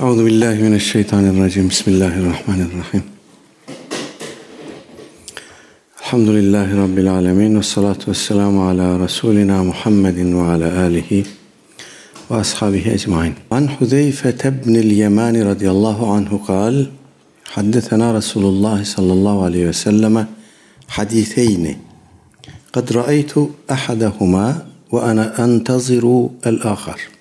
أعوذ بالله من الشيطان الرجيم. بسم الله الرحمن الرحيم. الحمد لله رب العالمين والصلاة والسلام على رسولنا محمد وعلى آله وأصحابه أجمعين. عن حذيفة بن اليمان رضي الله عنه قال حدثنا رسول الله صلى الله عليه وسلم حديثين. قد رأيت أحدهما وأنا أنتظر الآخر.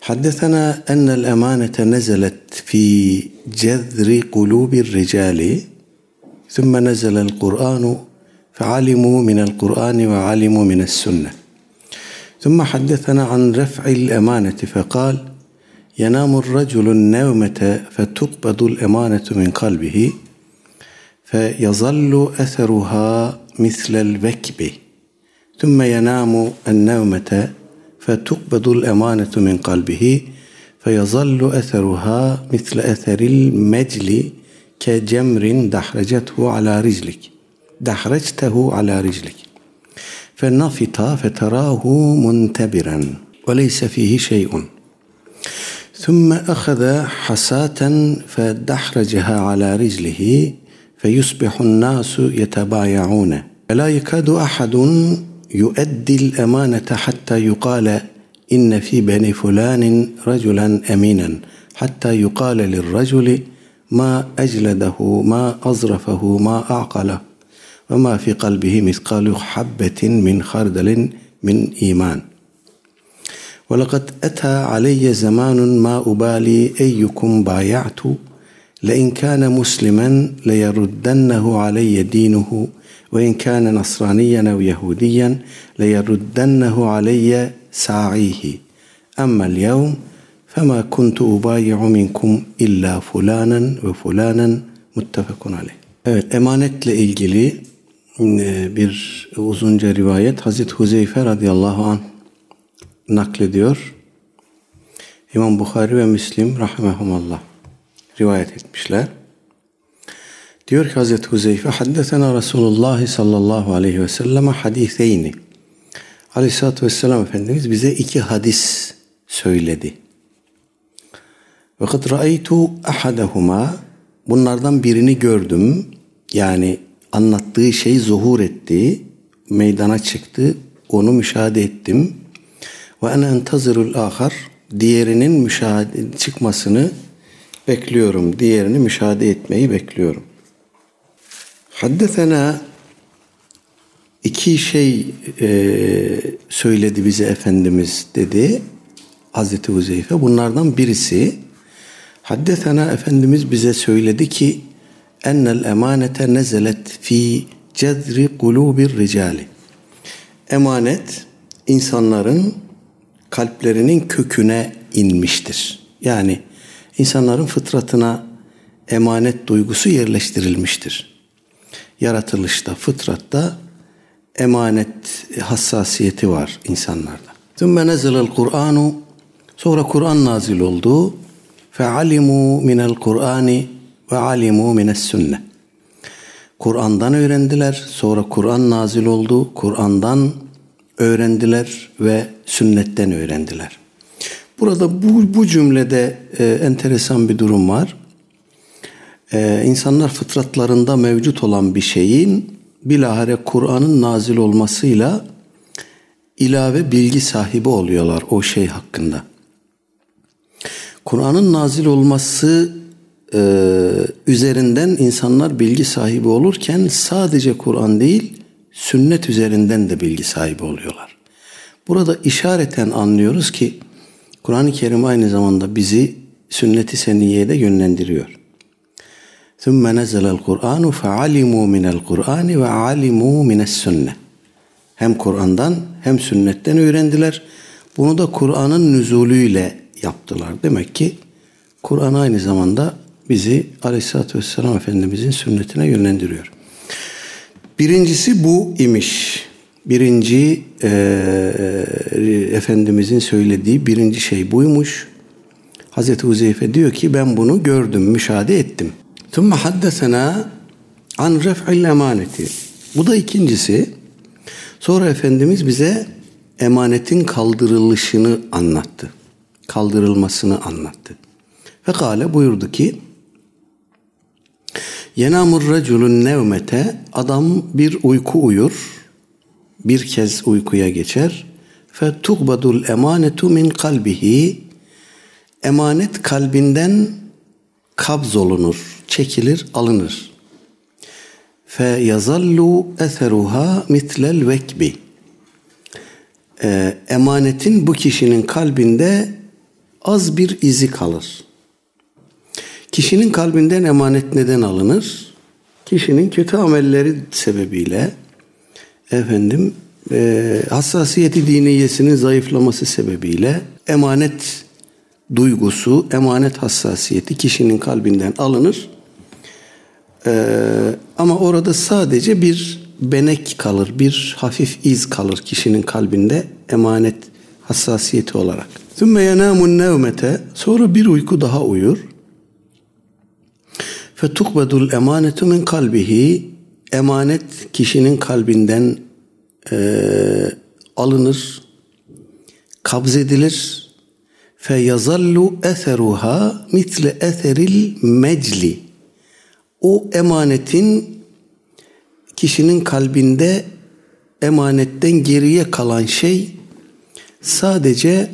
حدثنا أن الأمانة نزلت في جذر قلوب الرجال ثم نزل القرآن فعلموا من القرآن وعلموا من السنة. ثم حدثنا عن رفع الأمانة فقال ينام الرجل النومة فتقبض الأمانة من قلبه فيظل أثرها مثل البكب ثم ينام النومة فتقبض الأمانة من قلبه فيظل أثرها مثل أثر المجل كجمر دحرجته على رجلك دحرجته على رجلك. فنفط فتراه منتبرا وليس فيه شيء. ثم أخذ حساة فدحرجها على رجله فيصبح الناس يتبايعون. فلا يكاد أحد يؤدي الأمانة حتى يقال إن في بني فلان رجلا أمينا حتى يقال للرجل ما أجلده ما أظرفه ما أعقله. وما في قلبه مثقال حبة من خردل من إيمان. ولقد أتى علي زمان ما أبالي أيكم بايعت لئن كان مسلما ليردنه علي دينه وإن كان نصرانيا أو يهوديا ليردنه علي ساعيه أما اليوم فما كنت أبايع منكم إلا فلانا وفلانا muttefakun aleyh. Evet emanetle ilgili bir uzunca rivayet Hazreti Huzeyfe radıyallahu anh naklediyor. İmam Bukhari ve Müslim rahimehumallah rivayet etmişler. Diyor ki Hazreti Huzeyfe haddesena Resulullah sallallahu aleyhi ve selleme hadiseyni. Aleyhissalatü vesselam Efendimiz bize iki hadis söyledi. Ve kad ra'aytu ahadahuma bunlardan birini gördüm. Yani anlattığı şey zuhur etti, meydana çıktı. Onu müşahede ettim. Ve ene entazirul ahar diğerinin müşahede çıkmasını bekliyorum. Diğerini müşahede etmeyi bekliyorum. Haddesena iki şey e, söyledi bize Efendimiz dedi Hazreti Huzeyfe. Bunlardan birisi Haddesena Efendimiz bize söyledi ki ennel emanete nezelet fi cezri kulubir ricali. Emanet insanların kalplerinin köküne inmiştir. Yani insanların fıtratına emanet duygusu yerleştirilmiştir yaratılışta, fıtratta emanet hassasiyeti var insanlarda. Thumma nazelal Kur'anu sonra Kur'an nazil oldu. Minel Kur'ani ve alimu mines sünne. Kur'an'dan öğrendiler. Sonra Kur'an nazil oldu. Kur'an'dan öğrendiler ve sünnetten öğrendiler. Burada bu, bu cümlede e, enteresan bir durum var e, insanlar fıtratlarında mevcut olan bir şeyin bilahare Kur'an'ın nazil olmasıyla ilave bilgi sahibi oluyorlar o şey hakkında. Kur'an'ın nazil olması e, üzerinden insanlar bilgi sahibi olurken sadece Kur'an değil sünnet üzerinden de bilgi sahibi oluyorlar. Burada işareten anlıyoruz ki Kur'an-ı Kerim aynı zamanda bizi sünnet-i seniyeye de yönlendiriyor. ثم نزل القرآن فعلموا من القرآن وعلموا من السنة. Hem Kur'an'dan hem sünnetten öğrendiler. Bunu da Kur'an'ın nüzulüyle yaptılar. Demek ki Kur'an aynı zamanda bizi Aleyhisselatü Vesselam Efendimizin sünnetine yönlendiriyor. Birincisi bu imiş. Birinci e, Efendimizin söylediği birinci şey buymuş. Hazreti Huzeyfe diyor ki ben bunu gördüm, müşahede ettim. ثم حدثنا an ref'il emaneti. Bu da ikincisi. Sonra Efendimiz bize emanetin kaldırılışını anlattı. kaldırılmasını anlattı. Ve kale buyurdu ki Yenamur reculun nevmete adam bir uyku uyur bir kez uykuya geçer fe tugbadul emanetu min kalbihi emanet kalbinden kabz olunur, çekilir, alınır. Fe yazallu eseruha mitlel vekbi. Ee, emanetin bu kişinin kalbinde az bir izi kalır. Kişinin kalbinden emanet neden alınır? Kişinin kötü amelleri sebebiyle efendim e, hassasiyeti diniyesinin zayıflaması sebebiyle emanet duygusu, emanet hassasiyeti kişinin kalbinden alınır. Ee, ama orada sadece bir benek kalır, bir hafif iz kalır kişinin kalbinde emanet hassasiyeti olarak. Sümme yenamun nevmete sonra bir uyku daha uyur. Fetukbedul emanetu min kalbihi emanet kişinin kalbinden e, alınır, kabzedilir fe yazallu eseruha mitle eseril mecli. O emanetin kişinin kalbinde emanetten geriye kalan şey sadece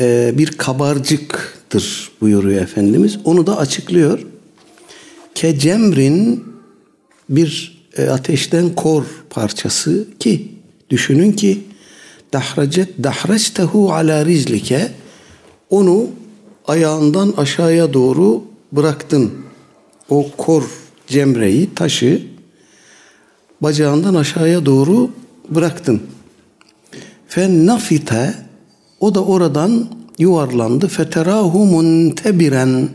e, bir kabarcıktır buyuruyor Efendimiz. Onu da açıklıyor. Ke cemrin bir e, ateşten kor parçası ki düşünün ki dahracet dahraçtehu ala rizlike onu ayağından aşağıya doğru bıraktın. O kor cemreyi, taşı bacağından aşağıya doğru bıraktın. Fe nafite o da oradan yuvarlandı. Feterahu muntebiren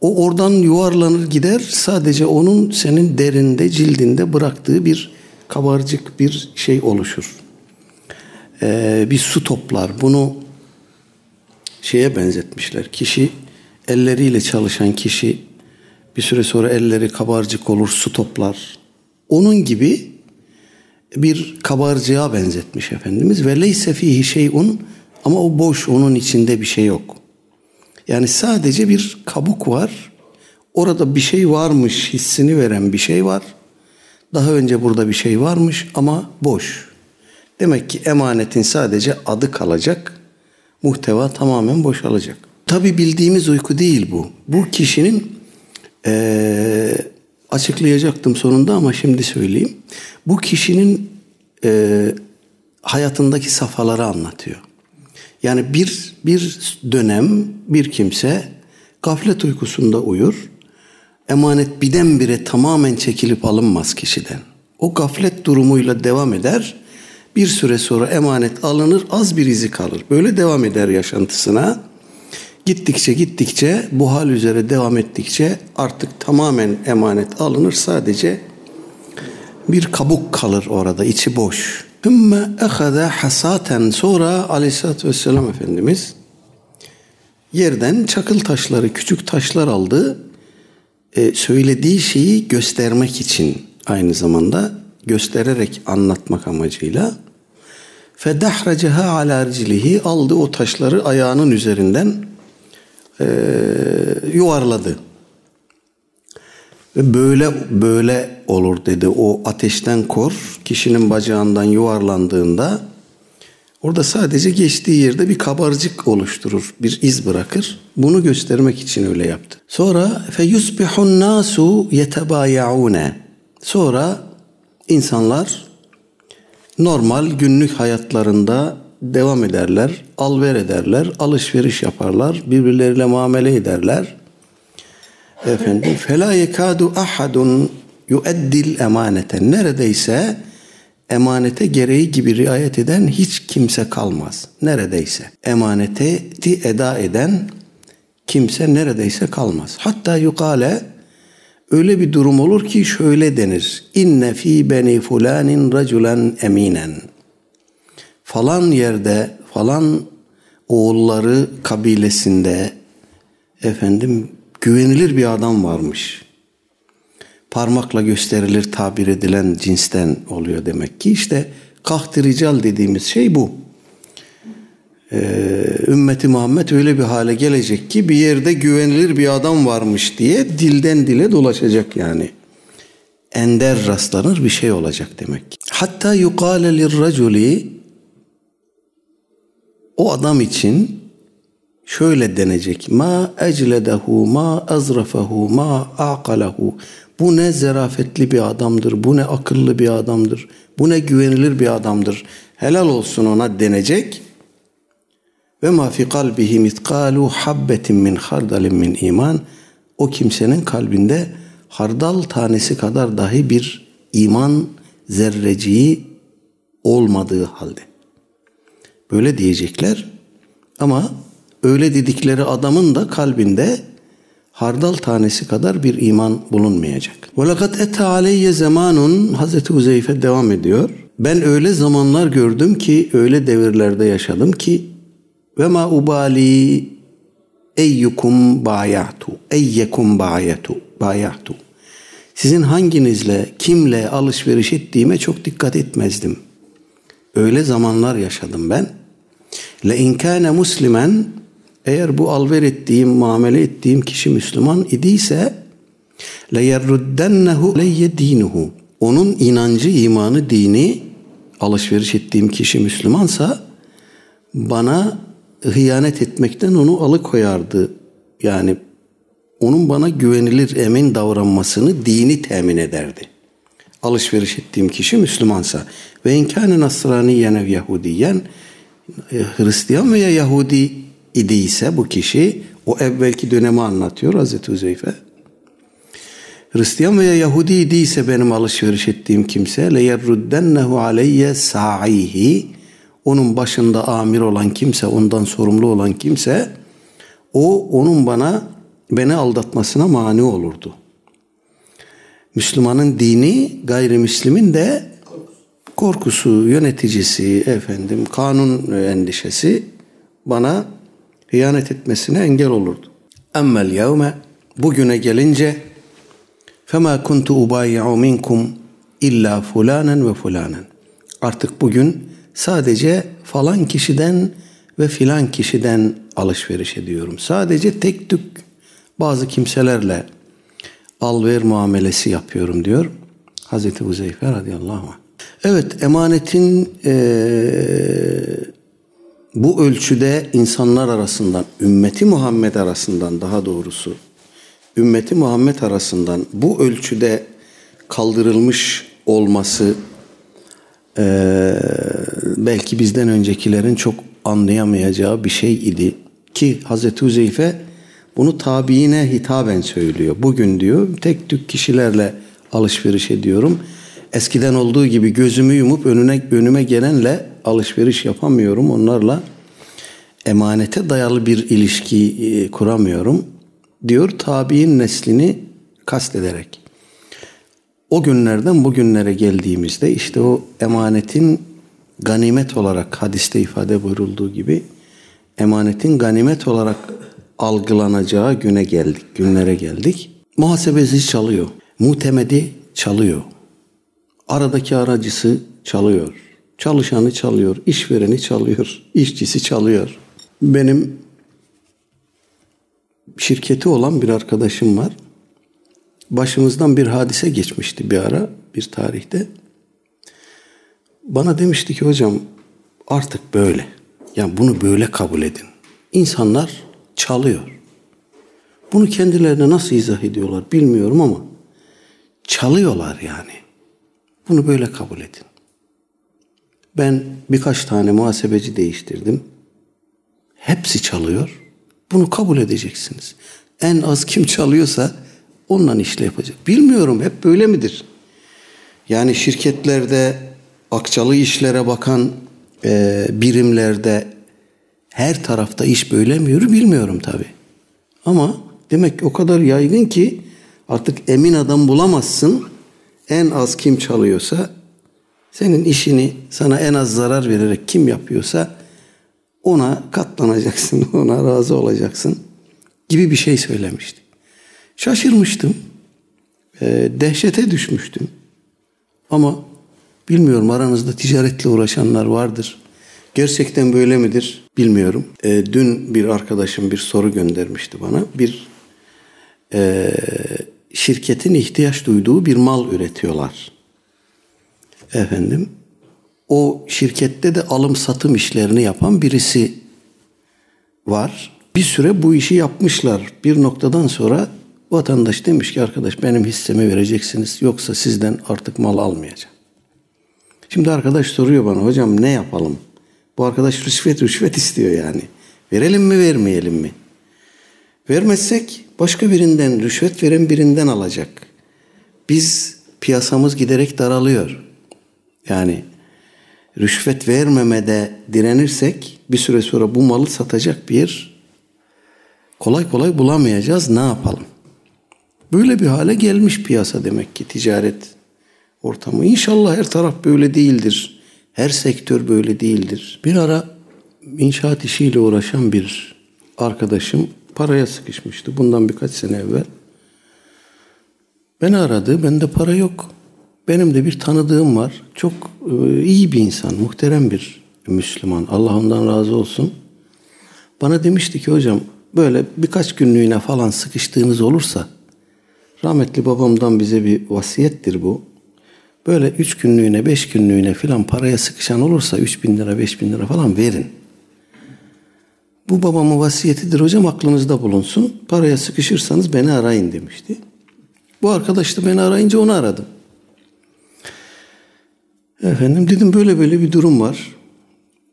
o oradan yuvarlanır gider. Sadece onun senin derinde, cildinde bıraktığı bir kabarcık bir şey oluşur. Ee, bir su toplar. Bunu şeye benzetmişler. Kişi elleriyle çalışan kişi bir süre sonra elleri kabarcık olur, su toplar. Onun gibi bir kabarcığa benzetmiş Efendimiz. Ve leyse fihi şeyun ama o boş, onun içinde bir şey yok. Yani sadece bir kabuk var. Orada bir şey varmış hissini veren bir şey var. Daha önce burada bir şey varmış ama boş. Demek ki emanetin sadece adı kalacak muhteva tamamen boşalacak. Tabi bildiğimiz uyku değil bu. Bu kişinin ee, açıklayacaktım sonunda ama şimdi söyleyeyim. Bu kişinin e, hayatındaki safhaları anlatıyor. Yani bir bir dönem bir kimse gaflet uykusunda uyur. Emanet birdenbire tamamen çekilip alınmaz kişiden. O gaflet durumuyla devam eder bir süre sonra emanet alınır, az bir izi kalır. Böyle devam eder yaşantısına. Gittikçe gittikçe bu hal üzere devam ettikçe artık tamamen emanet alınır. Sadece bir kabuk kalır orada, içi boş. Ümme ehade hasaten sonra aleyhissalatü vesselam Efendimiz yerden çakıl taşları, küçük taşlar aldı. Ee, söylediği şeyi göstermek için aynı zamanda göstererek anlatmak amacıyla Fedahraceha ala riclihi aldı o taşları ayağının üzerinden e, yuvarladı. Ve böyle böyle olur dedi. O ateşten kor kişinin bacağından yuvarlandığında orada sadece geçtiği yerde bir kabarcık oluşturur, bir iz bırakır. Bunu göstermek için öyle yaptı. Sonra fe yusbihun nasu yetebayaune. Sonra insanlar normal günlük hayatlarında devam ederler, alver ederler, alışveriş yaparlar, birbirleriyle muamele ederler. Efendim, fela yekadu ahadun yueddil emaneten. Neredeyse emanete gereği gibi riayet eden hiç kimse kalmaz. Neredeyse emaneti eda eden kimse neredeyse kalmaz. Hatta yukale öyle bir durum olur ki şöyle denir. İnne fi beni fulanin raculen eminen. Falan yerde falan oğulları kabilesinde efendim güvenilir bir adam varmış. Parmakla gösterilir tabir edilen cinsten oluyor demek ki. işte kahtirical dediğimiz şey bu. Ee, ümmeti Muhammed öyle bir hale gelecek ki bir yerde güvenilir bir adam varmış diye dilden dile dolaşacak yani. Ender rastlanır bir şey olacak demek. Hatta yukale lirraculi o adam için şöyle denecek. Ma ecledehu, ma azrafahu, ma aqalehu. Bu ne zerafetli bir adamdır, bu ne akıllı bir adamdır, bu ne güvenilir bir adamdır. Helal olsun ona denecek. Ve ma fi kalbihi mitkalu habbetin min hardalin min iman. O kimsenin kalbinde hardal tanesi kadar dahi bir iman zerreciği olmadığı halde. Böyle diyecekler ama öyle dedikleri adamın da kalbinde hardal tanesi kadar bir iman bulunmayacak. وَلَقَدْ اَتَ عَلَيَّ zamanun Hazreti Uzeyfe devam ediyor. Ben öyle zamanlar gördüm ki, öyle devirlerde yaşadım ki ve ma ubali eyyukum bayatu eyyekum bayatu bayatu sizin hanginizle kimle alışveriş ettiğime çok dikkat etmezdim. Öyle zamanlar yaşadım ben. Le inkâne muslimen eğer bu alver ettiğim, muamele ettiğim kişi Müslüman idiyse le yerruddennehu leyye dinuhu. Onun inancı, imanı, dini alışveriş ettiğim kişi Müslümansa bana hıyanet etmekten onu alıkoyardı. Yani onun bana güvenilir, emin davranmasını dini temin ederdi. Alışveriş ettiğim kişi Müslümansa ve inkâne nasraniyen ev Yahudiyen e, Hristiyan veya Yahudi idiyse bu kişi o evvelki dönemi anlatıyor Hazreti Huzeyfe. Hristiyan veya Yahudi idiyse benim alışveriş ettiğim kimse le yerruddennehu aleyye sa'ihi onun başında amir olan kimse, ondan sorumlu olan kimse o onun bana beni aldatmasına mani olurdu. Müslümanın dini gayrimüslimin de korkusu, yöneticisi, efendim kanun endişesi bana hıyanet etmesine engel olurdu. Emmel yevme bugüne gelince fema kuntu ubayyi'u minkum illa fulanen ve fulanen. Artık bugün sadece falan kişiden ve filan kişiden alışveriş ediyorum. Sadece tek tük bazı kimselerle al ver muamelesi yapıyorum diyor Hazreti Huzeyfe radıyallahu anh. Evet emanetin e, bu ölçüde insanlar arasından, ümmeti Muhammed arasından daha doğrusu, ümmeti Muhammed arasından bu ölçüde kaldırılmış olması e, belki bizden öncekilerin çok anlayamayacağı bir şey idi. Ki Hazreti Huzeyfe bunu tabiine hitaben söylüyor. Bugün diyor tek tük kişilerle alışveriş ediyorum. Eskiden olduğu gibi gözümü yumup önüne önüme gelenle alışveriş yapamıyorum. Onlarla emanete dayalı bir ilişki e, kuramıyorum diyor tabi'in neslini kastederek. O günlerden bugünlere geldiğimizde işte o emanetin ganimet olarak hadiste ifade buyurulduğu gibi emanetin ganimet olarak algılanacağı güne geldik, günlere geldik. Muhasebesi çalıyor. Mutemedi çalıyor. Aradaki aracısı çalıyor. Çalışanı çalıyor, işvereni çalıyor, işçisi çalıyor. Benim şirketi olan bir arkadaşım var. Başımızdan bir hadise geçmişti bir ara, bir tarihte. Bana demişti ki hocam artık böyle. Yani bunu böyle kabul edin. İnsanlar çalıyor. Bunu kendilerine nasıl izah ediyorlar bilmiyorum ama çalıyorlar yani. Bunu böyle kabul edin. Ben birkaç tane muhasebeci değiştirdim. Hepsi çalıyor. Bunu kabul edeceksiniz. En az kim çalıyorsa onunla işle yapacak. Bilmiyorum hep böyle midir? Yani şirketlerde akçalı işlere bakan e, birimlerde her tarafta iş böyle mi yürür bilmiyorum tabi. Ama demek ki o kadar yaygın ki artık emin adam bulamazsın. En az kim çalıyorsa senin işini sana en az zarar vererek kim yapıyorsa ona katlanacaksın, ona razı olacaksın gibi bir şey söylemişti. Şaşırmıştım, e, dehşete düşmüştüm. Ama bilmiyorum aranızda ticaretle uğraşanlar vardır. Gerçekten böyle midir bilmiyorum. E, dün bir arkadaşım bir soru göndermişti bana. Bir e, şirketin ihtiyaç duyduğu bir mal üretiyorlar. Efendim o şirkette de alım satım işlerini yapan birisi var. Bir süre bu işi yapmışlar. Bir noktadan sonra vatandaş demiş ki arkadaş benim hissemi vereceksiniz yoksa sizden artık mal almayacağım. Şimdi arkadaş soruyor bana hocam ne yapalım? Bu arkadaş rüşvet rüşvet istiyor yani. Verelim mi vermeyelim mi? Vermezsek başka birinden rüşvet veren birinden alacak. Biz piyasamız giderek daralıyor. Yani rüşvet vermemede direnirsek bir süre sonra bu malı satacak bir kolay kolay bulamayacağız. Ne yapalım? Böyle bir hale gelmiş piyasa demek ki ticaret ortamı. İnşallah her taraf böyle değildir. Her sektör böyle değildir. Bir ara inşaat işiyle uğraşan bir arkadaşım paraya sıkışmıştı. Bundan birkaç sene evvel. Beni aradı. Bende para yok. Benim de bir tanıdığım var. Çok e, iyi bir insan, muhterem bir Müslüman. Allah ondan razı olsun. Bana demişti ki hocam böyle birkaç günlüğüne falan sıkıştığınız olursa rahmetli babamdan bize bir vasiyettir bu. Böyle üç günlüğüne, beş günlüğüne filan paraya sıkışan olursa üç bin lira, beş bin lira falan verin. Bu babamın vasiyetidir hocam aklınızda bulunsun. Paraya sıkışırsanız beni arayın demişti. Bu arkadaş da beni arayınca onu aradım. Efendim dedim böyle böyle bir durum var.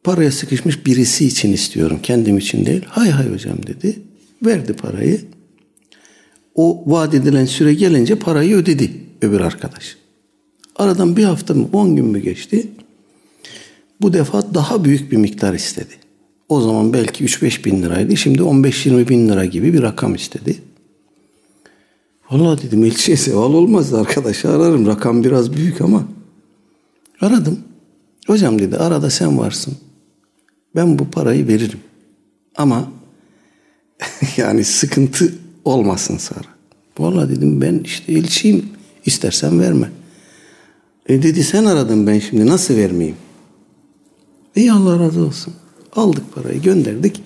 Paraya sıkışmış birisi için istiyorum. Kendim için değil. Hay hay hocam dedi. Verdi parayı. O vaat edilen süre gelince parayı ödedi öbür arkadaş. Aradan bir hafta mı on gün mü geçti? Bu defa daha büyük bir miktar istedi. O zaman belki 3-5 bin liraydı. Şimdi 15-20 bin lira gibi bir rakam istedi. Vallahi dedim elçiye seval olmaz arkadaşı ararım. Rakam biraz büyük ama. Aradım. Hocam dedi arada sen varsın. Ben bu parayı veririm. Ama yani sıkıntı olmasın sonra. Vallahi dedim ben işte elçiyim. İstersen verme. E dedi sen aradın ben şimdi nasıl vermeyeyim? İyi Allah razı olsun. Aldık parayı gönderdik.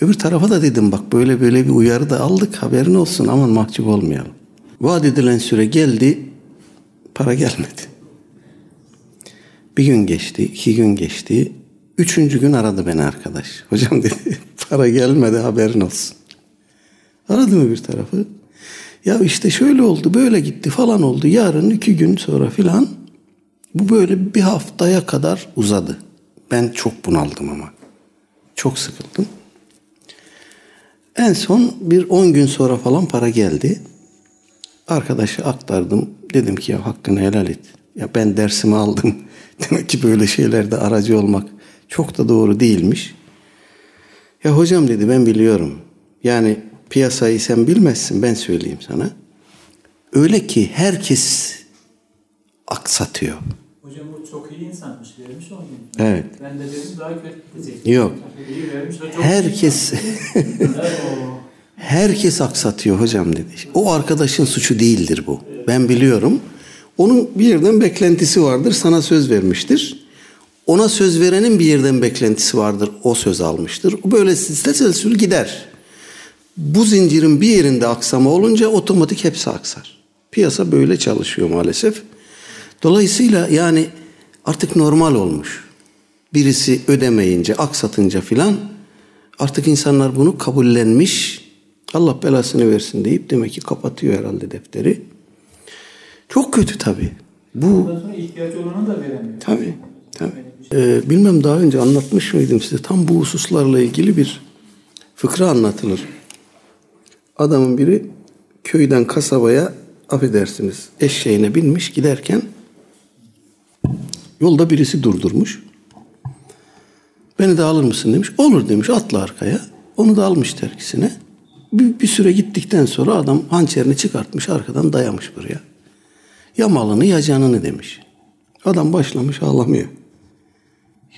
Öbür tarafa da dedim bak böyle böyle bir uyarı da aldık haberin olsun aman mahcup olmayalım. Vaat edilen süre geldi para gelmedi. Bir gün geçti, iki gün geçti. Üçüncü gün aradı beni arkadaş. Hocam dedi para gelmedi haberin olsun. Aradı mı bir tarafı? Ya işte şöyle oldu böyle gitti falan oldu. Yarın iki gün sonra filan bu böyle bir haftaya kadar uzadı. Ben çok bunaldım ama. Çok sıkıldım. En son bir on gün sonra falan para geldi. Arkadaşa aktardım. Dedim ki ya hakkını helal et. Ya ben dersimi aldım. Demek ki böyle şeylerde aracı olmak çok da doğru değilmiş. Ya hocam dedi ben biliyorum. Yani piyasayı sen bilmezsin ben söyleyeyim sana. Öyle ki herkes aksatıyor. Hocam o çok iyi insanmış. Vermiş o gün. Evet. Ben de dedim daha kötü. Yok. İyi vermiş. O çok herkes herkes aksatıyor hocam dedi. O arkadaşın suçu değildir bu. Ben biliyorum. Onun bir yerden beklentisi vardır. Sana söz vermiştir. Ona söz verenin bir yerden beklentisi vardır. O söz almıştır. Böyle silsile gider. Bu zincirin bir yerinde aksama olunca otomatik hepsi aksar. Piyasa böyle çalışıyor maalesef. Dolayısıyla yani artık normal olmuş. Birisi ödemeyince, aksatınca filan artık insanlar bunu kabullenmiş. Allah belasını versin deyip demek ki kapatıyor herhalde defteri. Çok kötü tabii. Bu ihtiyacı olanı da veremiyor. tabii. tabii. Ee, bilmem daha önce anlatmış mıydım size tam bu hususlarla ilgili bir fıkra anlatılır. Adamın biri köyden kasabaya affedersiniz eşeğine binmiş giderken yolda birisi durdurmuş. Beni de alır mısın demiş. Olur demiş atla arkaya. Onu da almış terkisine. Bir, bir süre gittikten sonra adam hançerini çıkartmış arkadan dayamış buraya. Ya malını ya canını demiş. Adam başlamış ağlamıyor.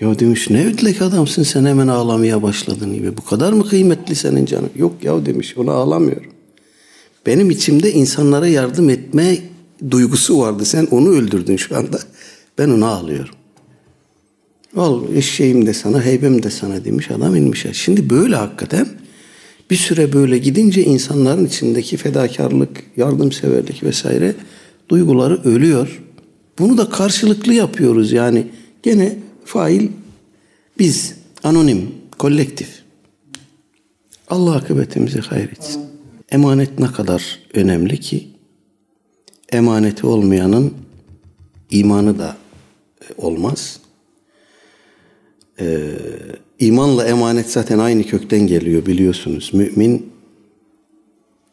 Ya demiş ne ödlek adamsın sen hemen ağlamaya başladın gibi. Bu kadar mı kıymetli senin canın? Yok ya demiş ona ağlamıyorum. Benim içimde insanlara yardım etme duygusu vardı. Sen onu öldürdün şu anda. Ben ona ağlıyorum. Al eşeğim de sana, heybem de sana demiş adam inmiş. Şimdi böyle hakikaten bir süre böyle gidince insanların içindeki fedakarlık, yardımseverlik vesaire duyguları ölüyor. Bunu da karşılıklı yapıyoruz yani. Gene fail biz, anonim, kolektif. Allah akıbetimizi hayretsin. Emanet ne kadar önemli ki emaneti olmayanın imanı da e, olmaz. Ee, imanla emanet zaten aynı kökten geliyor biliyorsunuz. Mümin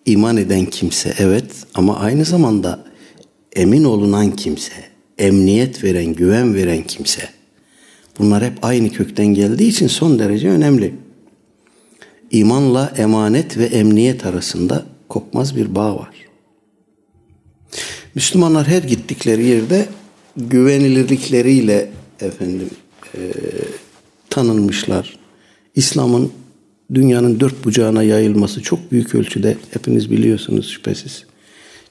iman eden kimse evet ama aynı zamanda emin olunan kimse, emniyet veren, güven veren kimse. Bunlar hep aynı kökten geldiği için son derece önemli. İmanla emanet ve emniyet arasında kopmaz bir bağ var. Müslümanlar her gittikleri yerde güvenilirlikleriyle efendim e, tanınmışlar. İslam'ın dünyanın dört bucağına yayılması çok büyük ölçüde hepiniz biliyorsunuz şüphesiz.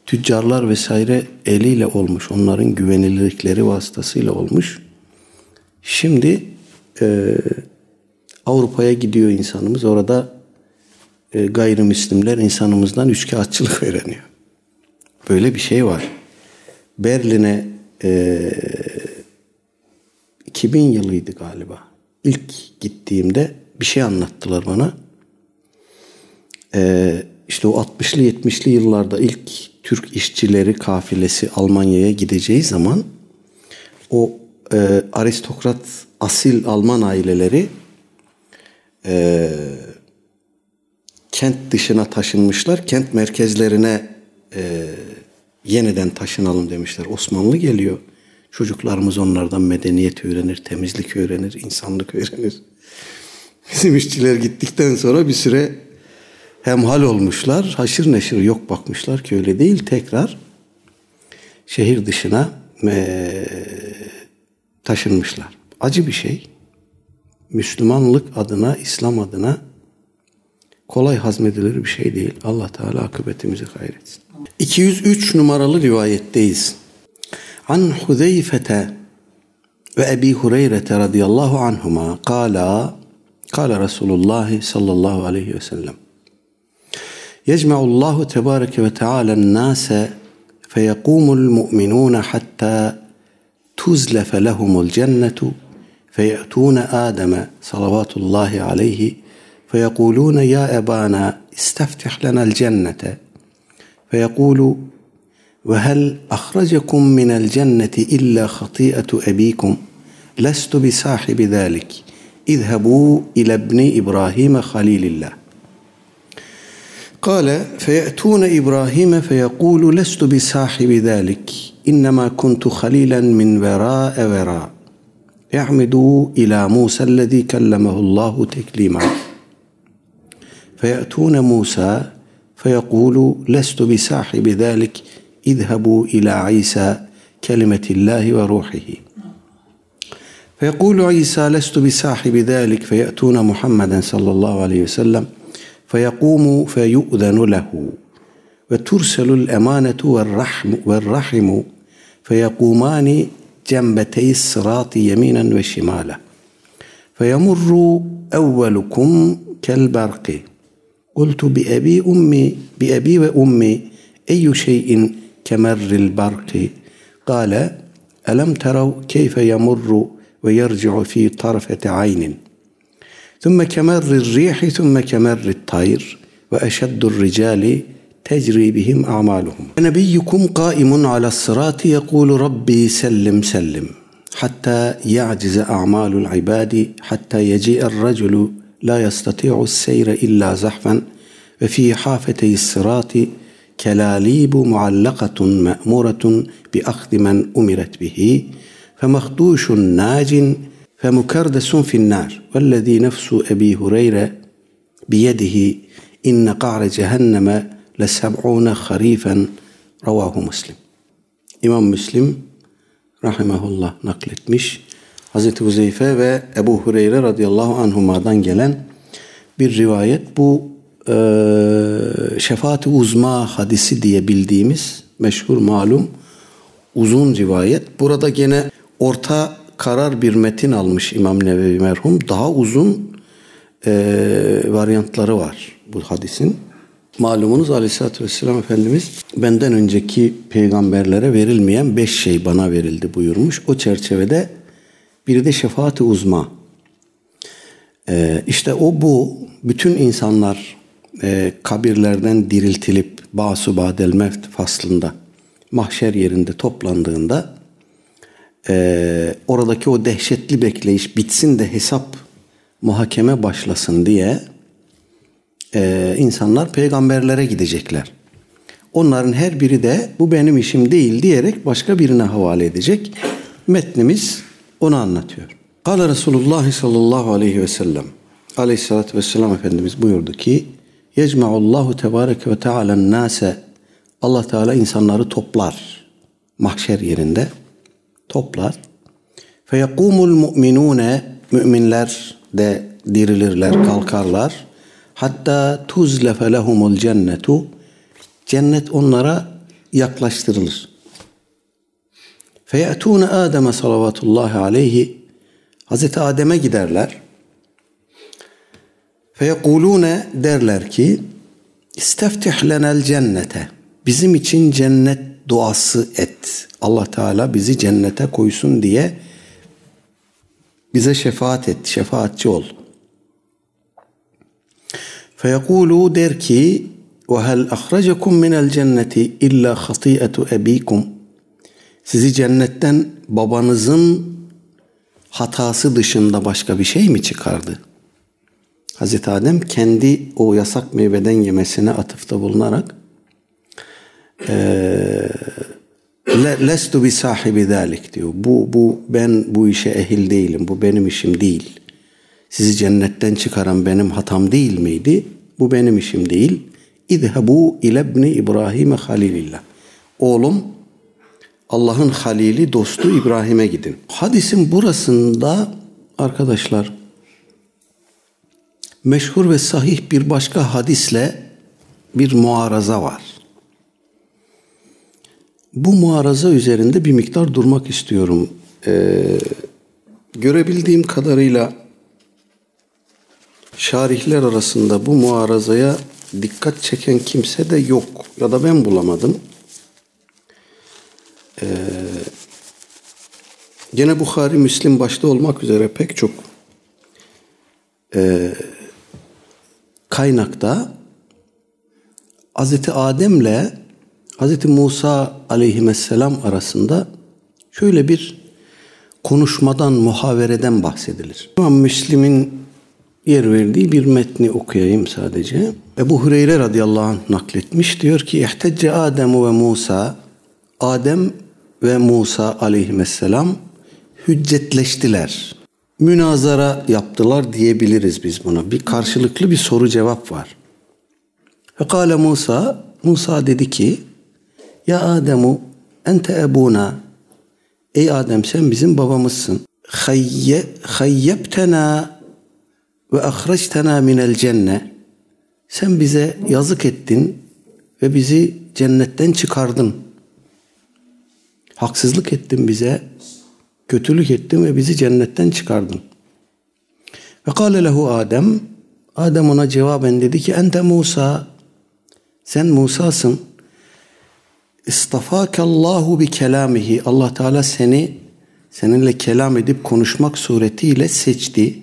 Tüccarlar vesaire eliyle olmuş. Onların güvenilirlikleri vasıtasıyla olmuş. Şimdi e, Avrupa'ya gidiyor insanımız. Orada e, gayrimüslimler insanımızdan üçkağıtçılık öğreniyor. Böyle bir şey var. Berlin'e e, 2000 yılıydı galiba. İlk gittiğimde bir şey anlattılar bana. E, işte o 60'lı 70'li yıllarda ilk Türk işçileri kafilesi Almanya'ya gideceği zaman o e, aristokrat asil Alman aileleri e, kent dışına taşınmışlar. Kent merkezlerine e, yeniden taşınalım demişler. Osmanlı geliyor. Çocuklarımız onlardan medeniyet öğrenir, temizlik öğrenir, insanlık öğrenir. Bizim işçiler gittikten sonra bir süre hemhal olmuşlar. Haşır neşir yok bakmışlar ki öyle değil. Tekrar şehir dışına taşınmışlar. Acı bir şey. Müslümanlık adına, İslam adına kolay hazmedilir bir şey değil. Allah Teala akıbetimizi hayretsin. 203 numaralı rivayetteyiz. An Huzeyfete ve Ebi Hureyre radıyallahu anhuma kala kala Resulullah sallallahu aleyhi ve sellem يجمع الله تبارك وتعالى الناس فيقوم المؤمنون حتى تزلف لهم الجنة فيأتون آدم صلوات الله عليه فيقولون يا أبانا استفتح لنا الجنة. فيقول وهل أخرجكم من الجنة إلا خطيئة أبيكم؟ لست بصاحب ذلك. اذهبوا إلى ابن إبراهيم خليل الله. قال فيأتون إبراهيم فيقول لست بصاحب ذلك. إنما كنت خليلا من وراء وراء. يعمدوا إلى موسى الذي كلمه الله تكليما. فيأتون موسى فيقول لست بصاحب ذلك. اذهبوا إلى عيسى كلمة الله وروحه. فيقول عيسى لست بصاحب ذلك. فيأتون محمدا صلى الله عليه وسلم فيقوم فيؤذن له. وترسل الأمانة والرحم والرحم فيقومان جنبتي الصراط يمينا وشمالا. فيمر أولكم كالبرق. قلت بأبي أمي بأبي وأمي أي شيء كمر البرق؟ قال ألم تروا كيف يمر ويرجع في طرفة عين؟ ثم كمر الريح ثم كمر الطير وأشد الرجال تجري بهم أعمالهم. نبيكم قائم على الصراط يقول ربي سلم سلم حتى يعجز أعمال العباد حتى يجيء الرجل لا يستطيع السير إلا زحفا. وفي حافتي الصراط كلاليب معلقة مأمورة بأخذ من أمرت به فمخدوش ناج فمكردس في النار. والذي نفس أبي هريرة بيده إن قعر جهنم لسبعون خريفا رواه مسلم İmam Müslim rahimahullah nakletmiş. Hazreti Huzeyfe ve Ebu Hureyre radıyallahu anhuma'dan gelen bir rivayet. Bu e, şefaat-i uzma hadisi diye bildiğimiz meşhur malum uzun rivayet. Burada gene orta karar bir metin almış İmam Nevevi merhum. Daha uzun e, varyantları var bu hadisin. Malumunuz Aleyhisselatü Vesselam Efendimiz benden önceki peygamberlere verilmeyen beş şey bana verildi buyurmuş. O çerçevede biri de şefaati uzma. Ee, işte o bu bütün insanlar e, kabirlerden diriltilip basu badel mevt faslında mahşer yerinde toplandığında e, oradaki o dehşetli bekleyiş bitsin de hesap muhakeme başlasın diye e, insanlar peygamberlere gidecekler. Onların her biri de bu benim işim değil diyerek başka birine havale edecek. Metnimiz onu anlatıyor. Kale Resulullah sallallahu aleyhi ve sellem aleyhissalatü vesselam Efendimiz buyurdu ki Yecma'ullahu tebareke ve teala nase Allah Teala insanları toplar mahşer yerinde toplar. Feyekumul mu'minune müminler de dirilirler, kalkarlar. Hatta tuzlefe lehumul cennetu cennet onlara yaklaştırılır. Feyetûne Adem'e salavatullahi aleyhi Hazreti Adem'e giderler. Feyekulûne derler ki İsteftih lenel cennete Bizim için cennet duası et. Allah Teala bizi cennete koysun diye bize şefaat et, şefaatçi ol. Feyekulu der ki hel ahracakum minel cenneti illa hatiyetu ebikum sizi cennetten babanızın hatası dışında başka bir şey mi çıkardı? Hazreti Adem kendi o yasak meyveden yemesine atıfta bulunarak lestu bi sahibi dalik diyor. Bu, bu ben bu işe ehil değilim. Bu benim işim değil. Sizi cennetten çıkaran benim hatam değil miydi? Bu benim işim değil. İzhebu ilebni İbrahim'e halilillah. Oğlum Allah'ın halili dostu İbrahim'e gidin. Hadisin burasında arkadaşlar meşhur ve sahih bir başka hadisle bir muaraza var. Bu muaraza üzerinde bir miktar durmak istiyorum. Ee, görebildiğim kadarıyla şarihler arasında bu muarazaya dikkat çeken kimse de yok ya da ben bulamadım. Ee, gene Bukhari, Müslim başta olmak üzere pek çok e, kaynakta Hazreti Adem'le Hazreti Musa aleyhisselam arasında şöyle bir konuşmadan, muhavereden bahsedilir. İmam Müslim'in yer verdiği bir metni okuyayım sadece. Ebu Hureyre radıyallahu anh nakletmiş. Diyor ki İhtecce Adem ve Musa Adem ve Musa aleyhisselam hüccetleştiler. Münazara yaptılar diyebiliriz biz buna. Bir karşılıklı bir soru cevap var. Fekale Musa, Musa dedi ki ya Ademu ente ebuna. Ey Adem sen bizim babamızsın. Hayye, hayyebtena ve ahreçtena minel cenne. Sen bize yazık ettin ve bizi cennetten çıkardın. Haksızlık ettin bize, kötülük ettin ve bizi cennetten çıkardın. Ve kâle lehu Adem, Adem ona cevaben dedi ki ente Musa, sen Musa'sın. İstafakallahu bi kelamihi. Allah Teala seni seninle kelam edip konuşmak suretiyle seçti.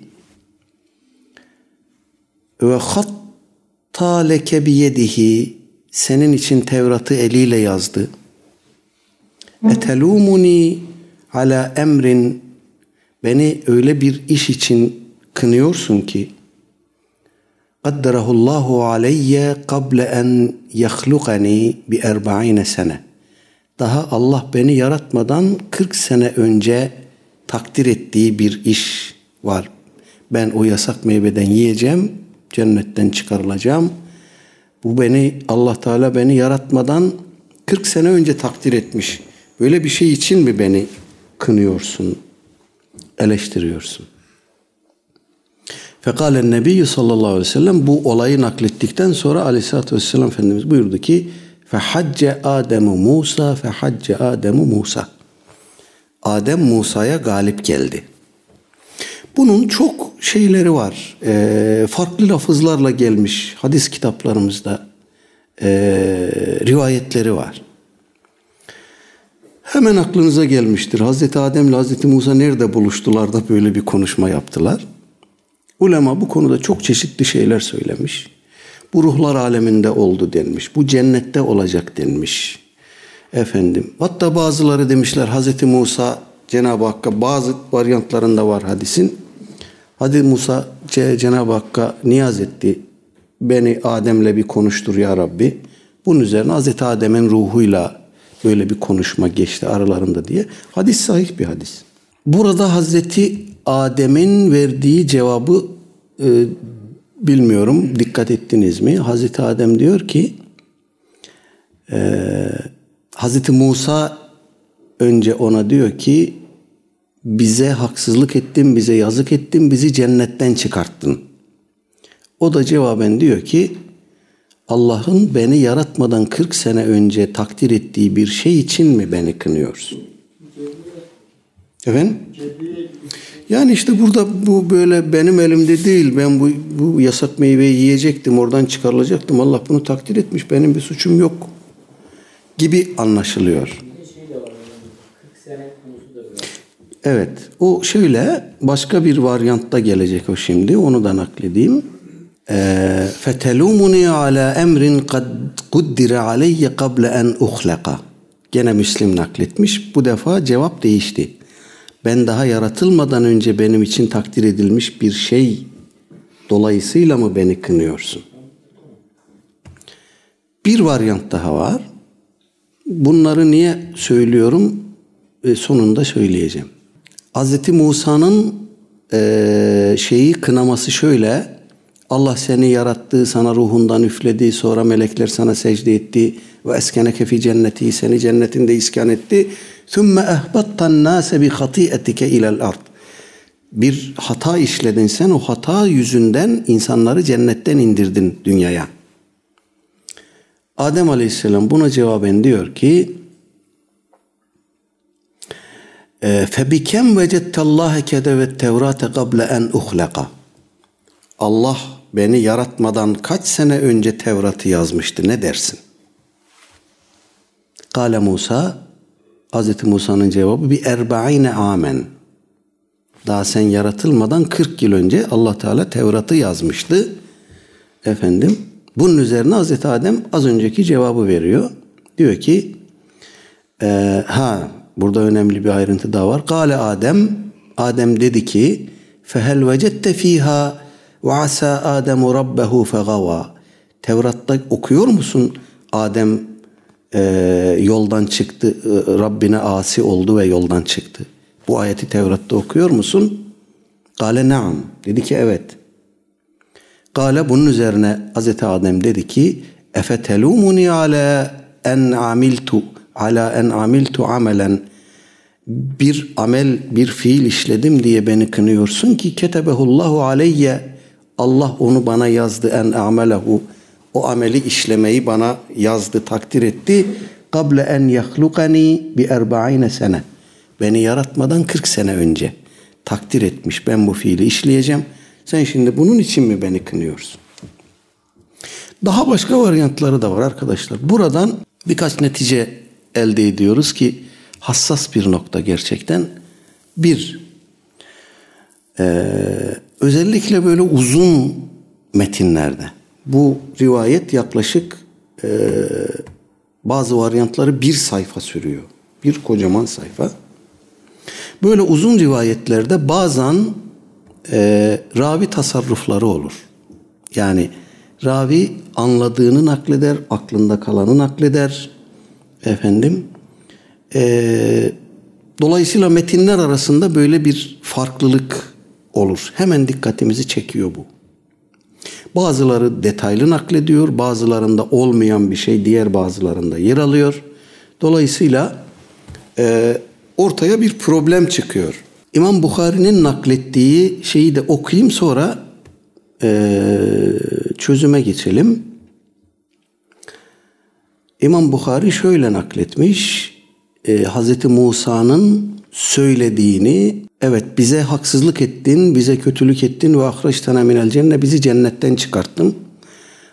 Ve hatta leke biyedihi senin için Tevrat'ı eliyle yazdı. Etelumuni ala emrin beni öyle bir iş için kınıyorsun ki Kadderahullahu aleyye kable en yahlukani bi erba'ine sene. Daha Allah beni yaratmadan 40 sene önce takdir ettiği bir iş var. Ben o yasak meyveden yiyeceğim, cennetten çıkarılacağım. Bu beni Allah Teala beni yaratmadan 40 sene önce takdir etmiş. Böyle bir şey için mi beni kınıyorsun, eleştiriyorsun? Fekalen Nebi sallallahu aleyhi ve sellem bu olayı naklettikten sonra aleyhissalatü vesselam Efendimiz buyurdu ki fehacce Ademu Musa fehacce Ademu Musa. Adem Musa'ya galip geldi. Bunun çok şeyleri var. E, farklı lafızlarla gelmiş hadis kitaplarımızda e, rivayetleri var. Hemen aklınıza gelmiştir. Hazreti Adem ile Hazreti Musa nerede buluştular da böyle bir konuşma yaptılar. Ulema bu konuda çok çeşitli şeyler söylemiş. Bu ruhlar aleminde oldu denmiş. Bu cennette olacak denmiş. Efendim. Hatta bazıları demişler Hazreti Musa Cenab-ı Hakk'a bazı varyantlarında var hadisin. Hadi Musa Cenab-ı Hakk'a niyaz etti. Beni Adem'le bir konuştur ya Rabbi. Bunun üzerine Hazreti Adem'in ruhuyla böyle bir konuşma geçti aralarında diye. Hadis sahih bir hadis. Burada Hazreti Adem'in verdiği cevabı e, bilmiyorum dikkat ettiniz mi? Hazreti Adem diyor ki e, Hazreti Musa önce ona diyor ki bize haksızlık ettin, bize yazık ettin, bizi cennetten çıkarttın. O da cevaben diyor ki Allah'ın beni yaratmadan 40 sene önce takdir ettiği bir şey için mi beni kınıyorsun? Efendim? Yani işte burada bu böyle benim elimde değil. Ben bu, bu yasak meyveyi yiyecektim, oradan çıkarılacaktım. Allah bunu takdir etmiş, benim bir suçum yok gibi anlaşılıyor. Evet, o şöyle başka bir varyantta gelecek o şimdi. Onu da nakledeyim. فَتَلُومُنِي عَلَى اَمْرٍ قَدْ قُدِّرَ عَلَيَّ قَبْلَ اَنْ اُخْلَقَ Gene Müslim nakletmiş. Bu defa cevap değişti. Ben daha yaratılmadan önce benim için takdir edilmiş bir şey dolayısıyla mı beni kınıyorsun? Bir varyant daha var. Bunları niye söylüyorum? E, sonunda söyleyeceğim. Hz. Musa'nın e, şeyi kınaması şöyle. Allah seni yarattı, sana ruhundan üfledi, sonra melekler sana secde etti ve eskeneke fi cenneti, seni cennetinde iskan etti. Thumma ehbattan nase bi hati'etike ilel ard. Bir hata işledin sen, o hata yüzünden insanları cennetten indirdin dünyaya. Adem Aleyhisselam buna cevaben diyor ki فَبِكَمْ وَجَدْتَ اللّٰهَ كَدَوَ التَّوْرَاتَ قَبْلَ اَنْ اُخْلَقَ Allah beni yaratmadan kaç sene önce Tevrat'ı yazmıştı ne dersin? Kale Musa Hz. Musa'nın cevabı bir erba'ine amen. Daha sen yaratılmadan 40 yıl önce Allah Teala Tevrat'ı yazmıştı. Efendim bunun üzerine Hz. Adem az önceki cevabı veriyor. Diyor ki e, ha burada önemli bir ayrıntı daha var. Kale Adem Adem dedi ki fehel vecette fiha ve asa Ademu rabbehu fegava. Tevrat'ta okuyor musun? Adem e, yoldan çıktı, e, Rabbine asi oldu ve yoldan çıktı. Bu ayeti Tevrat'ta okuyor musun? Kale naam. Dedi ki evet. Kale bunun üzerine Hazreti Adem dedi ki efetelumuni ala en amiltu ala en amiltu amelen bir amel bir fiil işledim diye beni kınıyorsun ki ketebehullahu aleyye Allah onu bana yazdı. En amelehu. O ameli işlemeyi bana yazdı takdir etti. Kable en yahlukani bi erba'ine sene. Beni yaratmadan 40 sene önce takdir etmiş. Ben bu fiili işleyeceğim. Sen şimdi bunun için mi beni kınıyorsun? Daha başka varyantları da var arkadaşlar. Buradan birkaç netice elde ediyoruz ki hassas bir nokta gerçekten. Bir, e, özellikle böyle uzun metinlerde bu rivayet yaklaşık e, bazı varyantları bir sayfa sürüyor. Bir kocaman sayfa. Böyle uzun rivayetlerde bazen e, ravi tasarrufları olur. Yani ravi anladığını nakleder, aklında kalanı nakleder. Efendim, e, dolayısıyla metinler arasında böyle bir farklılık olur. Hemen dikkatimizi çekiyor bu. Bazıları detaylı naklediyor, bazılarında olmayan bir şey diğer bazılarında yer alıyor. Dolayısıyla e, ortaya bir problem çıkıyor. İmam Bukhari'nin naklettiği şeyi de okuyayım sonra e, çözüme geçelim. İmam Bukhari şöyle nakletmiş. E, Hz. Musa'nın söylediğini evet bize haksızlık ettin, bize kötülük ettin ve ahreçtene minel cenne bizi cennetten çıkarttın.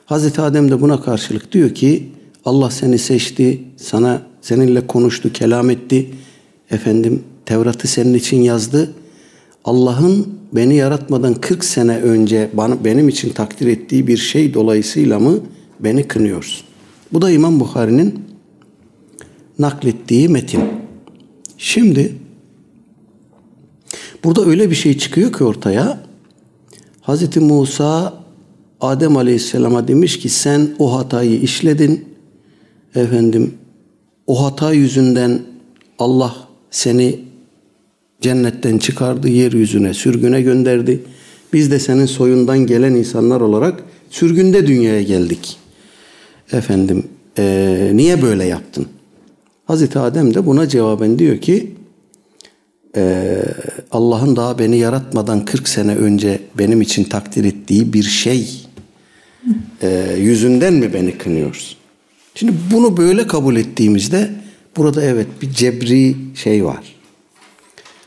Hazreti Adem de buna karşılık diyor ki Allah seni seçti, sana seninle konuştu, kelam etti. Efendim Tevrat'ı senin için yazdı. Allah'ın beni yaratmadan 40 sene önce bana, benim için takdir ettiği bir şey dolayısıyla mı beni kınıyorsun? Bu da İmam Bukhari'nin naklettiği metin. Şimdi burada öyle bir şey çıkıyor ki ortaya. Hazreti Musa Adem Aleyhisselam'a demiş ki sen o hatayı işledin. Efendim o hata yüzünden Allah seni cennetten çıkardı, yeryüzüne, sürgüne gönderdi. Biz de senin soyundan gelen insanlar olarak sürgünde dünyaya geldik. Efendim, e, niye böyle yaptın? Hazreti Adem de buna cevaben diyor ki, e, Allah'ın daha beni yaratmadan 40 sene önce benim için takdir ettiği bir şey e, yüzünden mi beni kınıyorsun? Şimdi bunu böyle kabul ettiğimizde burada evet bir cebri şey var.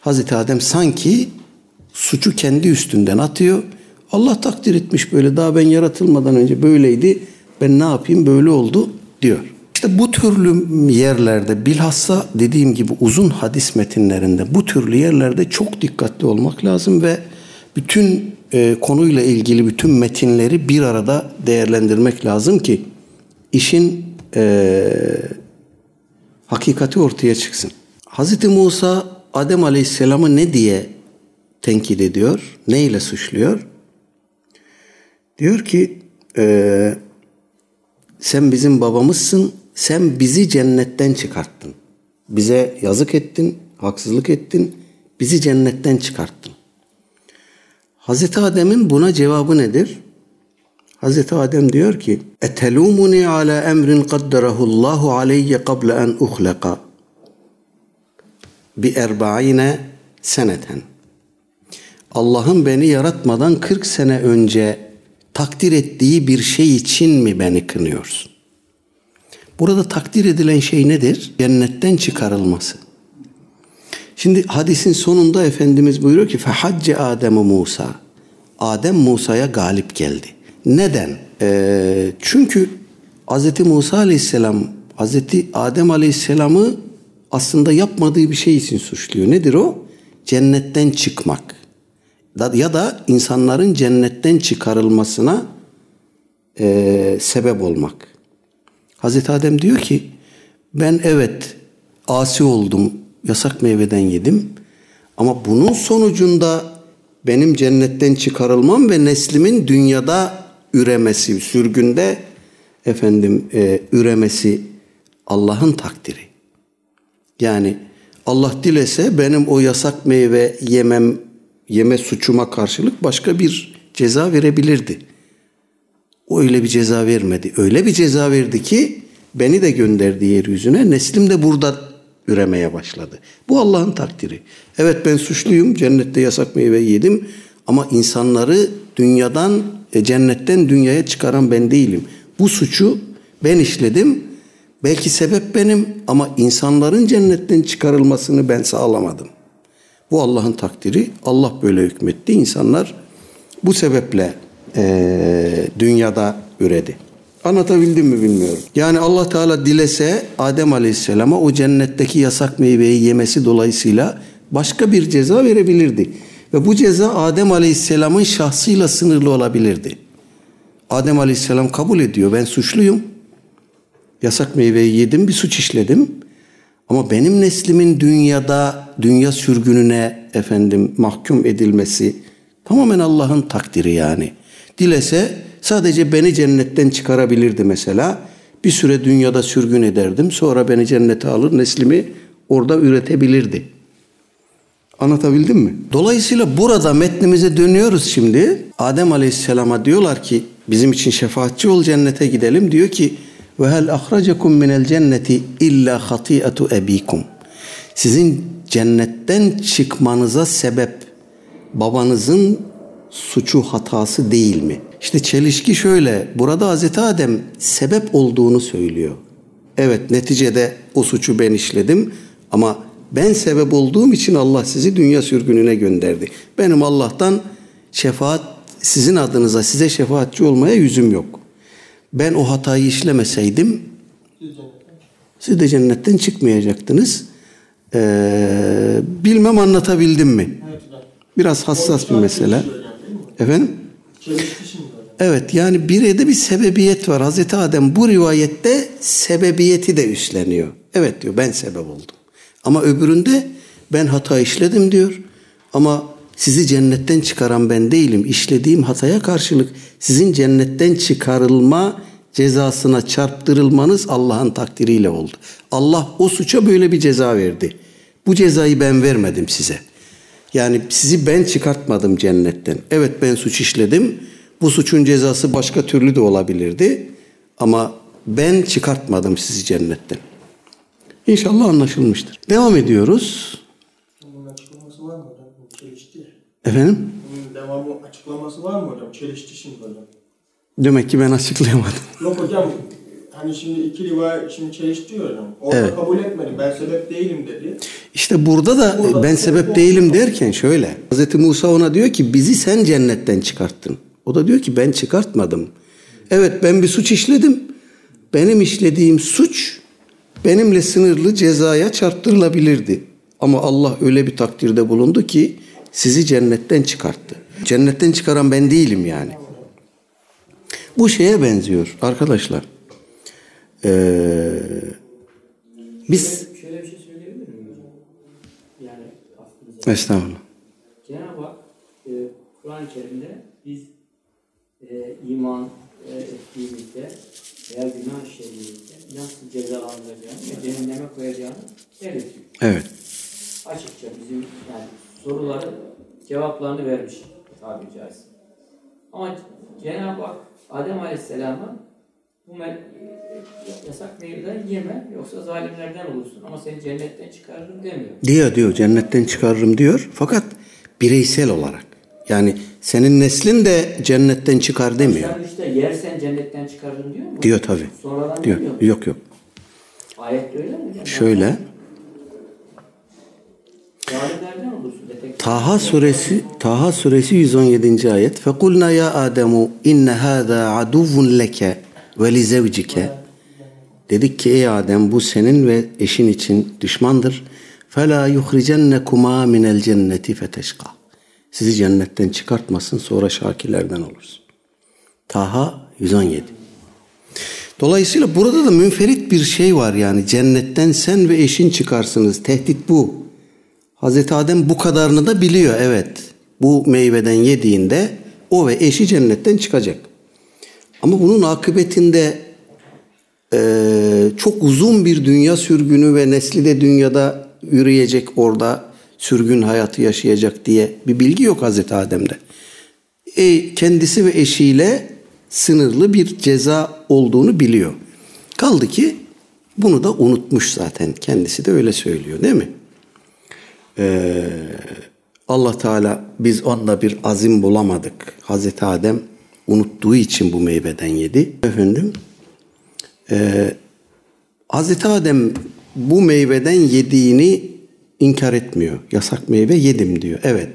Hazreti Adem sanki suçu kendi üstünden atıyor. Allah takdir etmiş böyle daha ben yaratılmadan önce böyleydi. Ben ne yapayım böyle oldu diyor. İşte bu türlü yerlerde bilhassa dediğim gibi uzun hadis metinlerinde bu türlü yerlerde çok dikkatli olmak lazım ve bütün e, konuyla ilgili bütün metinleri bir arada değerlendirmek lazım ki işin e, hakikati ortaya çıksın. Hazreti Musa Adem Aleyhisselam'ı ne diye tenkit ediyor? Ne ile suçluyor? Diyor ki e, sen bizim babamızsın, sen bizi cennetten çıkarttın. Bize yazık ettin, haksızlık ettin, bizi cennetten çıkarttın. Hazreti Adem'in buna cevabı nedir? Hazreti Adem diyor ki: "Etelumuni ala emrin qaddarahu Allahu aleyye qabla en uhlaka bi erba'ine seneten." Allah'ın beni yaratmadan 40 sene önce takdir ettiği bir şey için mi beni kınıyorsun? Burada takdir edilen şey nedir? Cennetten çıkarılması. Şimdi hadisin sonunda Efendimiz buyuruyor ki fehacce Adem Musa. Adem Musa'ya galip geldi. Neden? Ee, çünkü Hz. Musa Aleyhisselam Hz. Adem Aleyhisselam'ı aslında yapmadığı bir şey için suçluyor. Nedir o? Cennetten çıkmak. Ya da insanların cennetten çıkarılmasına e, sebep olmak. Hazreti Adem diyor ki ben evet asi oldum, yasak meyveden yedim ama bunun sonucunda benim cennetten çıkarılmam ve neslimin dünyada üremesi, sürgünde efendim e, üremesi Allah'ın takdiri. Yani Allah dilese benim o yasak meyve yemem yeme suçuma karşılık başka bir ceza verebilirdi. O öyle bir ceza vermedi. Öyle bir ceza verdi ki beni de gönderdi yeryüzüne. Neslim de burada üremeye başladı. Bu Allah'ın takdiri. Evet ben suçluyum. Cennette yasak meyve yedim. Ama insanları dünyadan, e, cennetten dünyaya çıkaran ben değilim. Bu suçu ben işledim. Belki sebep benim ama insanların cennetten çıkarılmasını ben sağlamadım. Bu Allah'ın takdiri. Allah böyle hükmetti. İnsanlar bu sebeple e, dünyada üredi. Anlatabildim mi bilmiyorum. Yani Allah Teala dilese Adem Aleyhisselam'a o cennetteki yasak meyveyi yemesi dolayısıyla başka bir ceza verebilirdi. Ve bu ceza Adem Aleyhisselam'ın şahsıyla sınırlı olabilirdi. Adem Aleyhisselam kabul ediyor. Ben suçluyum. Yasak meyveyi yedim, bir suç işledim. Ama benim neslimin dünyada dünya sürgününe efendim mahkum edilmesi tamamen Allah'ın takdiri yani. Dilese sadece beni cennetten çıkarabilirdi mesela. Bir süre dünyada sürgün ederdim. Sonra beni cennete alır, neslimi orada üretebilirdi. Anlatabildim mi? Dolayısıyla burada metnimize dönüyoruz şimdi. Adem Aleyhisselam'a diyorlar ki bizim için şefaatçi ol cennete gidelim. Diyor ki ve hel ahracekum minel cenneti illa hati'atu ebikum. Sizin cennetten çıkmanıza sebep babanızın suçu hatası değil mi? İşte çelişki şöyle. Burada Hazreti Adem sebep olduğunu söylüyor. Evet neticede o suçu ben işledim Ama ben sebep olduğum için Allah sizi dünya sürgününe gönderdi. Benim Allah'tan şefaat sizin adınıza size şefaatçi olmaya yüzüm yok. Ben o hatayı işlemeseydim siz de cennetten çıkmayacaktınız. Ee, bilmem anlatabildim mi? Biraz hassas bir mesele. Efendim? Evet yani bir de bir sebebiyet var. Hazreti Adem bu rivayette sebebiyeti de üstleniyor. Evet diyor ben sebep oldum. Ama öbüründe ben hata işledim diyor. Ama sizi cennetten çıkaran ben değilim. İşlediğim hataya karşılık sizin cennetten çıkarılma cezasına çarptırılmanız Allah'ın takdiriyle oldu. Allah o suça böyle bir ceza verdi. Bu cezayı ben vermedim size. Yani sizi ben çıkartmadım cennetten. Evet ben suç işledim. Bu suçun cezası başka türlü de olabilirdi. Ama ben çıkartmadım sizi cennetten. İnşallah anlaşılmıştır. Devam ediyoruz. Bunun açıklaması var mı hocam? Bu çelişki. Efendim? Bunun devamı açıklaması var mı hocam? Çelişki şimdi hocam. Demek ki ben açıklayamadım. Yok hocam hani şimdi iki rivayet şimdi çelişti diyor hocam. Orada Evet. kabul etmedi. Ben sebep değilim dedi. İşte burada da Burada ben sebep sebep değilim derken şöyle. Hz. Musa ona diyor ki bizi sen cennetten çıkarttın. O da diyor ki ben çıkartmadım. Evet ben bir suç işledim. Benim işlediğim suç benimle sınırlı cezaya çarptırılabilirdi. Ama Allah öyle bir takdirde bulundu ki sizi cennetten çıkarttı. Cennetten çıkaran ben değilim yani. Bu şeye benziyor arkadaşlar. Ee, biz Şöyle bir şey söyleyebilir miyim hocam? Yani aklınıza. Estağfurullah. Cenab-ı Hak e, Kur'an-ı Kerim'de biz e, iman e, ettiğimizde veya günah işlediğimizde nasıl cezalandıracağını ve cehenneme koyacağını belirtiyor. Evet. Açıkça bizim yani soruları cevaplarını vermiş tabiri caizse. Ama Cenab-ı Hak Adem Aleyhisselam'a bu yasak meyveden yeme yoksa zalimlerden olursun ama seni cennetten çıkarırım demiyor. Diyor diyor cennetten çıkarırım diyor. Fakat bireysel olarak. Yani senin neslin de cennetten çıkar demiyor. Sen işte yersen cennetten çıkarırım diyor mu? Diyor tabi. Sonradan Diyor. demiyor mu? Yok yok. Ayette öyle mi? Yani Şöyle. Taha suresi Taha suresi 117. ayet. Fekulna ya Ademu inne hâzâ aduvvun leke ve li zevcike. Dedik ki ey Adem bu senin ve eşin için düşmandır. Fela yuhricennekuma minel cenneti feteşka. Sizi cennetten çıkartmasın sonra şakirlerden olursun. Taha 117. Dolayısıyla burada da münferit bir şey var yani cennetten sen ve eşin çıkarsınız. Tehdit bu. Hazreti Adem bu kadarını da biliyor evet. Bu meyveden yediğinde o ve eşi cennetten çıkacak. Ama bunun akıbetinde eee, çok uzun bir dünya sürgünü ve nesli de dünyada yürüyecek orada sürgün hayatı yaşayacak diye bir bilgi yok Hazreti Adem'de. E, kendisi ve eşiyle sınırlı bir ceza olduğunu biliyor. Kaldı ki bunu da unutmuş zaten. Kendisi de öyle söylüyor değil mi? Ee, Allah Teala biz onunla bir azim bulamadık. Hazreti Adem unuttuğu için bu meyveden yedi. Efendim ee, Hazreti Adem bu meyveden yediğini inkar etmiyor. Yasak meyve yedim diyor. Evet.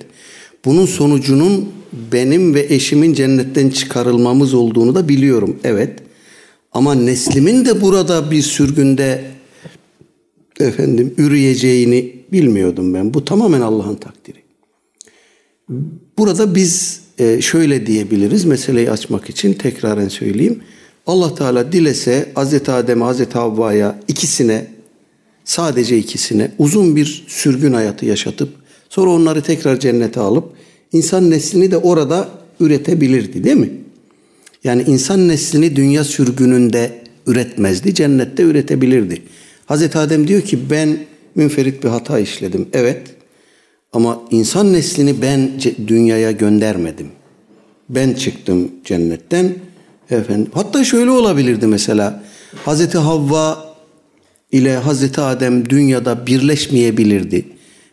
Bunun sonucunun benim ve eşimin cennetten çıkarılmamız olduğunu da biliyorum. Evet. Ama neslimin de burada bir sürgünde efendim üreyeceğini bilmiyordum ben. Bu tamamen Allah'ın takdiri. Burada biz e, şöyle diyebiliriz meseleyi açmak için tekraren söyleyeyim. Allah Teala dilese Hazreti Adem'e Hazreti Havva'ya ikisine sadece ikisine uzun bir sürgün hayatı yaşatıp sonra onları tekrar cennete alıp insan neslini de orada üretebilirdi değil mi? Yani insan neslini dünya sürgününde üretmezdi, cennette üretebilirdi. Hazreti Adem diyor ki ben münferit bir hata işledim. Evet ama insan neslini ben dünyaya göndermedim. Ben çıktım cennetten. Efendim, hatta şöyle olabilirdi mesela. Hazreti Havva ile Hazreti Adem dünyada birleşmeyebilirdi.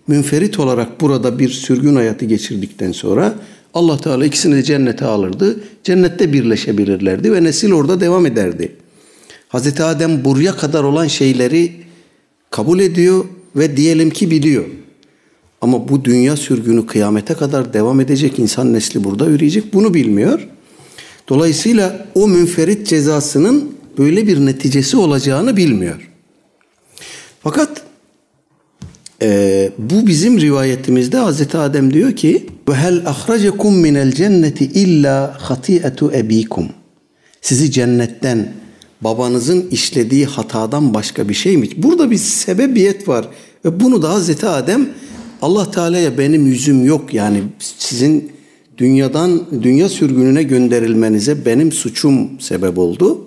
Münferit olarak burada bir sürgün hayatı geçirdikten sonra Allah Teala ikisini de cennete alırdı. Cennette birleşebilirlerdi ve nesil orada devam ederdi. Hazreti Adem buraya kadar olan şeyleri kabul ediyor ve diyelim ki biliyor. Ama bu dünya sürgünü kıyamete kadar devam edecek insan nesli burada üreyecek bunu bilmiyor. Dolayısıyla o münferit cezasının böyle bir neticesi olacağını bilmiyor. Fakat e, bu bizim rivayetimizde Hazreti Adem diyor ki ve hel ahracekum minel cenneti illa hatiyetu ebikum. Sizi cennetten babanızın işlediği hatadan başka bir şey mi? Burada bir sebebiyet var ve bunu da Hazreti Adem Allah Teala'ya benim yüzüm yok yani sizin dünyadan dünya sürgününe gönderilmenize benim suçum sebep oldu.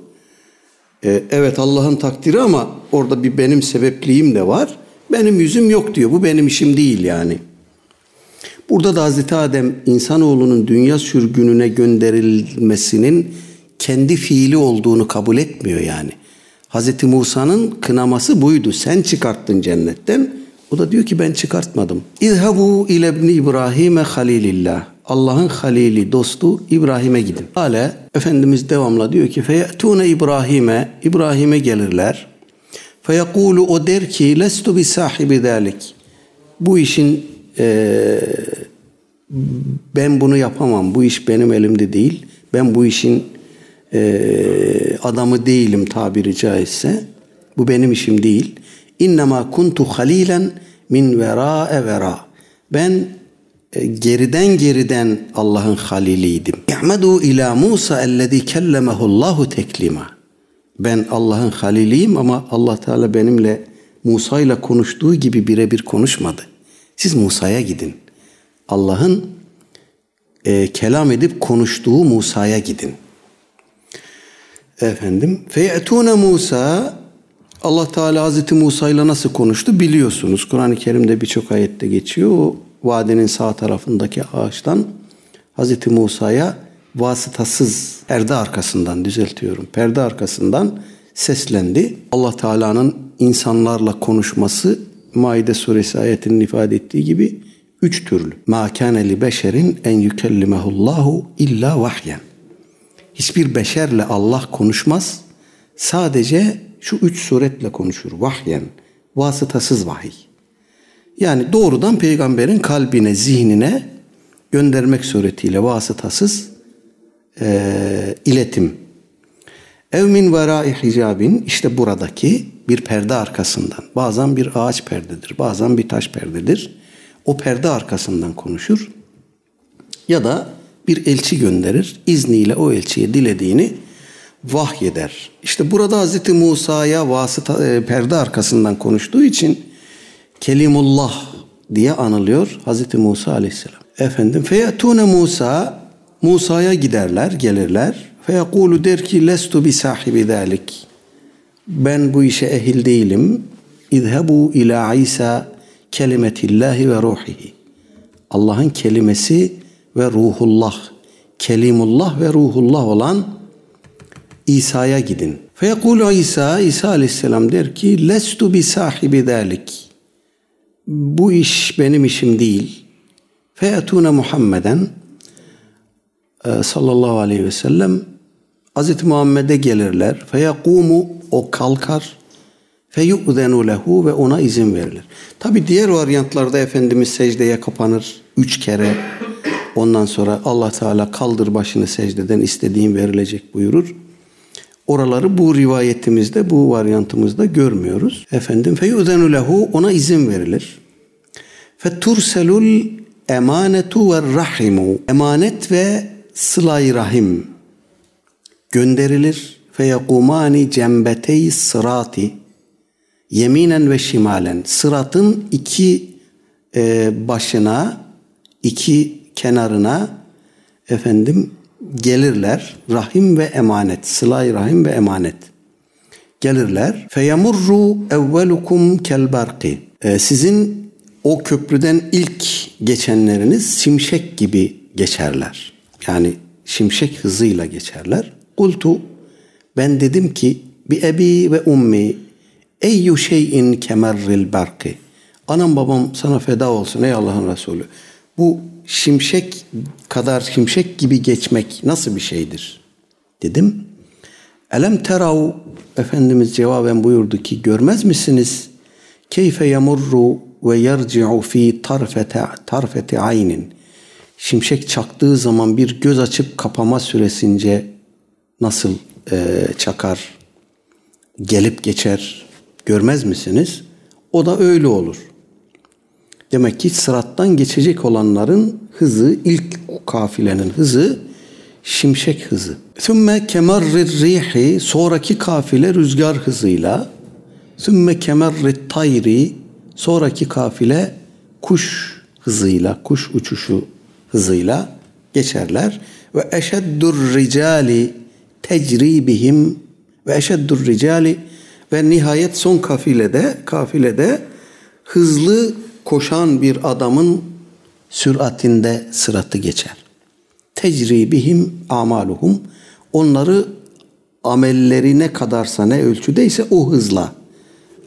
Ee, evet Allah'ın takdiri ama orada bir benim sebepliğim de var. Benim yüzüm yok diyor. Bu benim işim değil yani. Burada da Hazreti Adem insanoğlunun dünya sürgününe gönderilmesinin kendi fiili olduğunu kabul etmiyor yani. Hazreti Musa'nın kınaması buydu. Sen çıkarttın cennetten. O da diyor ki ben çıkartmadım. İzhabu ile ibni İbrahim'e halilillah. Allah'ın halili, dostu İbrahim'e gidin. Hala Efendimiz devamla diyor ki feyetune İbrahim'e İbrahim'e gelirler. Feyekulu o der ki lestu bi sahibi dalik. Bu işin e, ben bunu yapamam. Bu iş benim elimde değil. Ben bu işin e, adamı değilim tabiri caizse. Bu benim işim değil. İnnemâ kuntu halilen min verâe vera. Ben e, geriden geriden Allah'ın haliliydim. İ'medu ila Musa ellezî kellemehullahu teklima. Ben Allah'ın haliliyim ama Allah Teala benimle Musa ile konuştuğu gibi birebir konuşmadı. Siz Musa'ya gidin. Allah'ın e, kelam edip konuştuğu Musa'ya gidin. Efendim, feyetune Musa Allah Teala Hazreti Musa ile nasıl konuştu biliyorsunuz. Kur'an-ı Kerim'de birçok ayette geçiyor. O vadenin sağ tarafındaki ağaçtan Hazreti Musa'ya vasıtasız perde arkasından düzeltiyorum. Perde arkasından seslendi. Allah Teala'nın insanlarla konuşması Maide suresi ayetinin ifade ettiği gibi üç türlü. Ma kâne li beşerin en yükellimehullahu illa vahyen. Hiçbir beşerle Allah konuşmaz. Sadece şu üç suretle konuşur. Vahyen, vasıtasız vahiy. Yani doğrudan peygamberin kalbine, zihnine göndermek suretiyle vasıtasız e, iletim. Ev min verai hicabin işte buradaki bir perde arkasından. Bazen bir ağaç perdedir, bazen bir taş perdedir. O perde arkasından konuşur. Ya da bir elçi gönderir. izniyle o elçiye dilediğini vahyeder. İşte burada Hz. Musa'ya vasıta e, perde arkasından konuştuğu için Kelimullah diye anılıyor Hz. Musa aleyhisselam. Efendim feyetune Musa Musa'ya giderler, gelirler. Feyekulu der ki lestu bi sahibi dalik. Ben bu işe ehil değilim. İzhebu ila İsa kelimetillahi ve ruhihi. Allah'ın kelimesi ve ruhullah. Kelimullah ve ruhullah olan İsa'ya gidin. Feyekulu İsa, İsa aleyhisselam der ki lestu bi sahibi dalik. Bu iş benim işim değil. Feyetune Muhammeden e, sallallahu aleyhi ve sellem Hz. Muhammed'e gelirler. Feyekumu o kalkar. Feyu'zenu lehu ve ona izin verilir. Tabi diğer varyantlarda Efendimiz secdeye kapanır üç kere. Ondan sonra Allah Teala kaldır başını secdeden istediğin verilecek buyurur. Oraları bu rivayetimizde, bu varyantımızda görmüyoruz. Efendim feyu'zenu lehu ona izin verilir. Feturselul emanetu ve rahimu. Emanet ve sıla rahim gönderilir. Feyekumani cembetey sırati yeminen ve şimalen. Sıratın iki e, başına, iki kenarına efendim gelirler. Rahim ve emanet. Sıla rahim ve emanet. Gelirler. Feyemurru evvelukum kel barki. E, sizin o köprüden ilk geçenleriniz şimşek gibi geçerler. Yani şimşek hızıyla geçerler. Kultu ben dedim ki bi ebi ve ummi eyyu şeyin kemerril barki. Anam babam sana feda olsun ey Allah'ın Resulü. Bu şimşek kadar şimşek gibi geçmek nasıl bir şeydir? Dedim. Elem terav Efendimiz cevaben buyurdu ki görmez misiniz? Keyfe yemurru ve yerci'u fi tarfete tarfete aynin. Şimşek çaktığı zaman bir göz açıp kapama süresince nasıl e, çakar, gelip geçer görmez misiniz? O da öyle olur. Demek ki sırattan geçecek olanların hızı, ilk kafilenin hızı şimşek hızı. Sümme kemerrir rihi sonraki kafile rüzgar hızıyla sümme kemerrit tayri sonraki kafile kuş hızıyla, kuş uçuşu hızıyla geçerler. Ve eşeddur ricali tecri bihim ve eşeddur ricali ve nihayet son kafilede kafilede hızlı koşan bir adamın süratinde sıratı geçer. Tecri bihim amaluhum onları amelleri ne kadarsa ne ölçüdeyse o hızla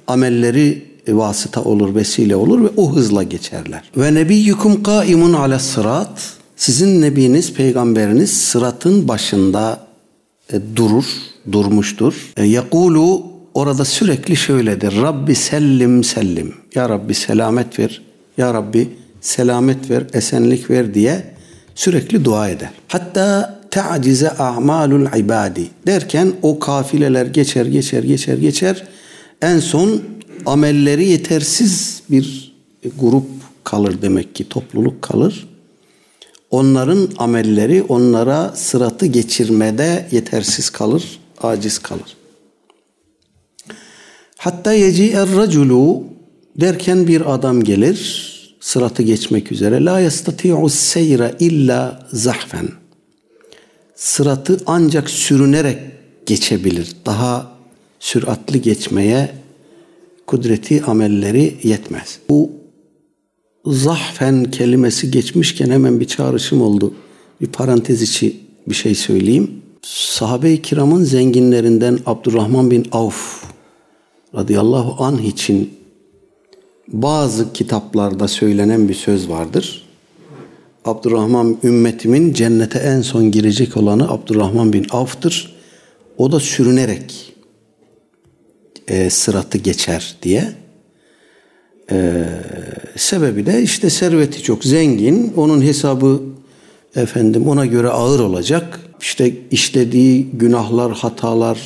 amelleri vasıta olur, vesile olur ve o hızla geçerler. Ve nebiyyukum kaimun ala sırat sizin nebiniz, peygamberiniz sıratın başında e, durur, durmuştur. E, yakulu orada sürekli şöyledir. Rabbi sellim sellim. Ya Rabbi selamet ver. Ya Rabbi selamet ver, esenlik ver diye sürekli dua eder. Hatta te'acize a'malul ibadi derken o kafileler geçer geçer geçer geçer. En son amelleri yetersiz bir grup kalır demek ki topluluk kalır. Onların amelleri onlara sıratı geçirmede yetersiz kalır, aciz kalır. Hatta yeci'er raculu derken bir adam gelir sıratı geçmek üzere. La yastati'u seyre illa zahfen. Sıratı ancak sürünerek geçebilir. Daha süratli geçmeye kudreti amelleri yetmez. Bu zahfen kelimesi geçmişken hemen bir çağrışım oldu. Bir parantez içi bir şey söyleyeyim. Sahabe-i kiramın zenginlerinden Abdurrahman bin Avf radıyallahu anh için bazı kitaplarda söylenen bir söz vardır. Abdurrahman ümmetimin cennete en son girecek olanı Abdurrahman bin Avf'tır. O da sürünerek e, sıratı geçer diye. E, sebebi de işte serveti çok zengin. Onun hesabı efendim ona göre ağır olacak. İşte işlediği günahlar, hatalar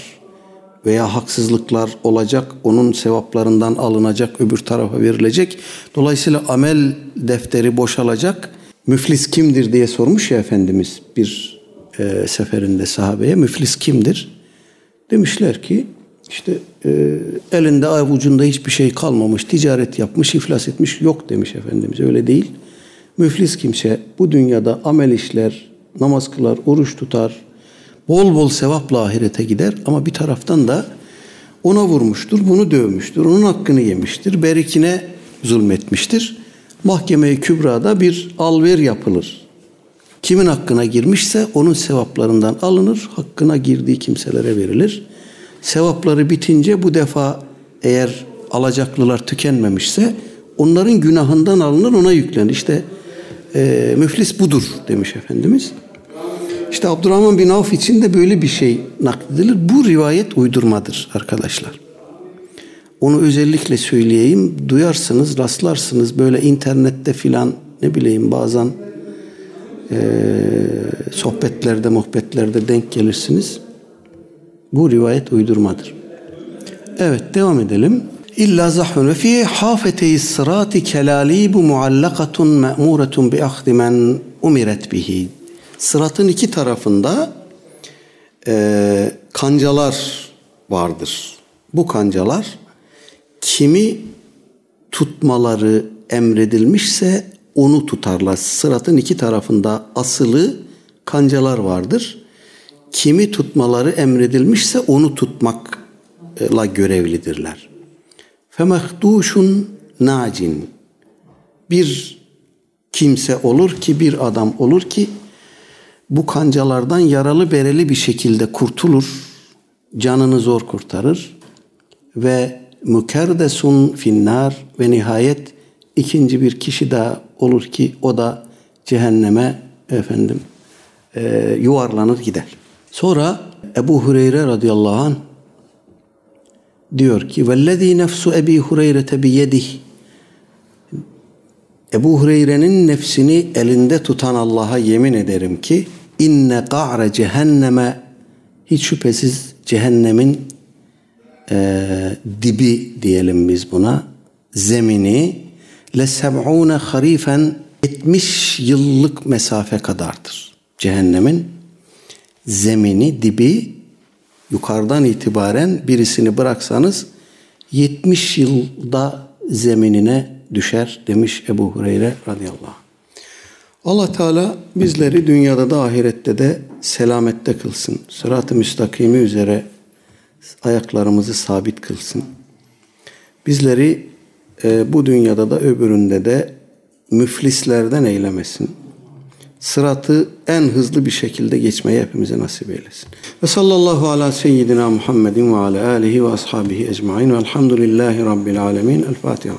veya haksızlıklar olacak. Onun sevaplarından alınacak, öbür tarafa verilecek. Dolayısıyla amel defteri boşalacak. Müflis kimdir diye sormuş ya Efendimiz bir e, seferinde sahabeye. Müflis kimdir? Demişler ki işte e, elinde avucunda hiçbir şey kalmamış, ticaret yapmış, iflas etmiş yok demiş Efendimiz. Öyle değil. Müflis kimse bu dünyada amel işler, namaz kılar, oruç tutar, bol bol sevapla ahirete gider ama bir taraftan da ona vurmuştur, bunu dövmüştür, onun hakkını yemiştir, berikine zulmetmiştir. Mahkeme-i Kübra'da bir alver yapılır. Kimin hakkına girmişse onun sevaplarından alınır, hakkına girdiği kimselere verilir. Sevapları bitince bu defa eğer alacaklılar tükenmemişse onların günahından alınır ona yüklenir. İşte e, müflis budur demiş Efendimiz. İşte Abdurrahman bin Avf için de böyle bir şey nakledilir. Bu rivayet uydurmadır arkadaşlar. Onu özellikle söyleyeyim. Duyarsınız, rastlarsınız böyle internette filan ne bileyim bazen e, sohbetlerde, muhbetlerde denk gelirsiniz. Bu rivayet uydurmadır. Evet devam edelim. İlla zahfun ve fi hafeteyi sırati kelalibu muallakatun me'muretun bi ahdi men umiret bihi. Sıratın iki tarafında e, kancalar vardır. Bu kancalar kimi tutmaları emredilmişse onu tutarlar. Sıratın iki tarafında asılı kancalar vardır kimi tutmaları emredilmişse onu tutmakla görevlidirler. Femehduşun nacin bir kimse olur ki bir adam olur ki bu kancalardan yaralı bereli bir şekilde kurtulur, canını zor kurtarır ve mükerdesun finnar ve nihayet ikinci bir kişi daha olur ki o da cehenneme efendim e, yuvarlanır gider. Sonra Ebu Hureyre radıyallahu anh diyor ki vellezî nefsu Ebi Hureyre biyedih Ebu Hureyre'nin nefsini elinde tutan Allah'a yemin ederim ki inne ka're cehenneme hiç şüphesiz cehennemin e, dibi diyelim biz buna zemini le seb'une harifen 70 yıllık mesafe kadardır. Cehennemin zemini dibi yukarıdan itibaren birisini bıraksanız 70 yılda zeminine düşer demiş Ebu Hureyre radıyallahu anh. Allah Teala bizleri dünyada da ahirette de selamette kılsın. Sırat-ı müstakimi üzere ayaklarımızı sabit kılsın. Bizleri e, bu dünyada da öbüründe de müflislerden eylemesin. Sıratı en hızlı bir şekilde geçmeyi hepimize nasip eylesin. Ve sallallahu ala seyyidina Muhammedin ve ala alihi ve ashabihi ecmain velhamdülillahi rabbil alemin. El Fatiha.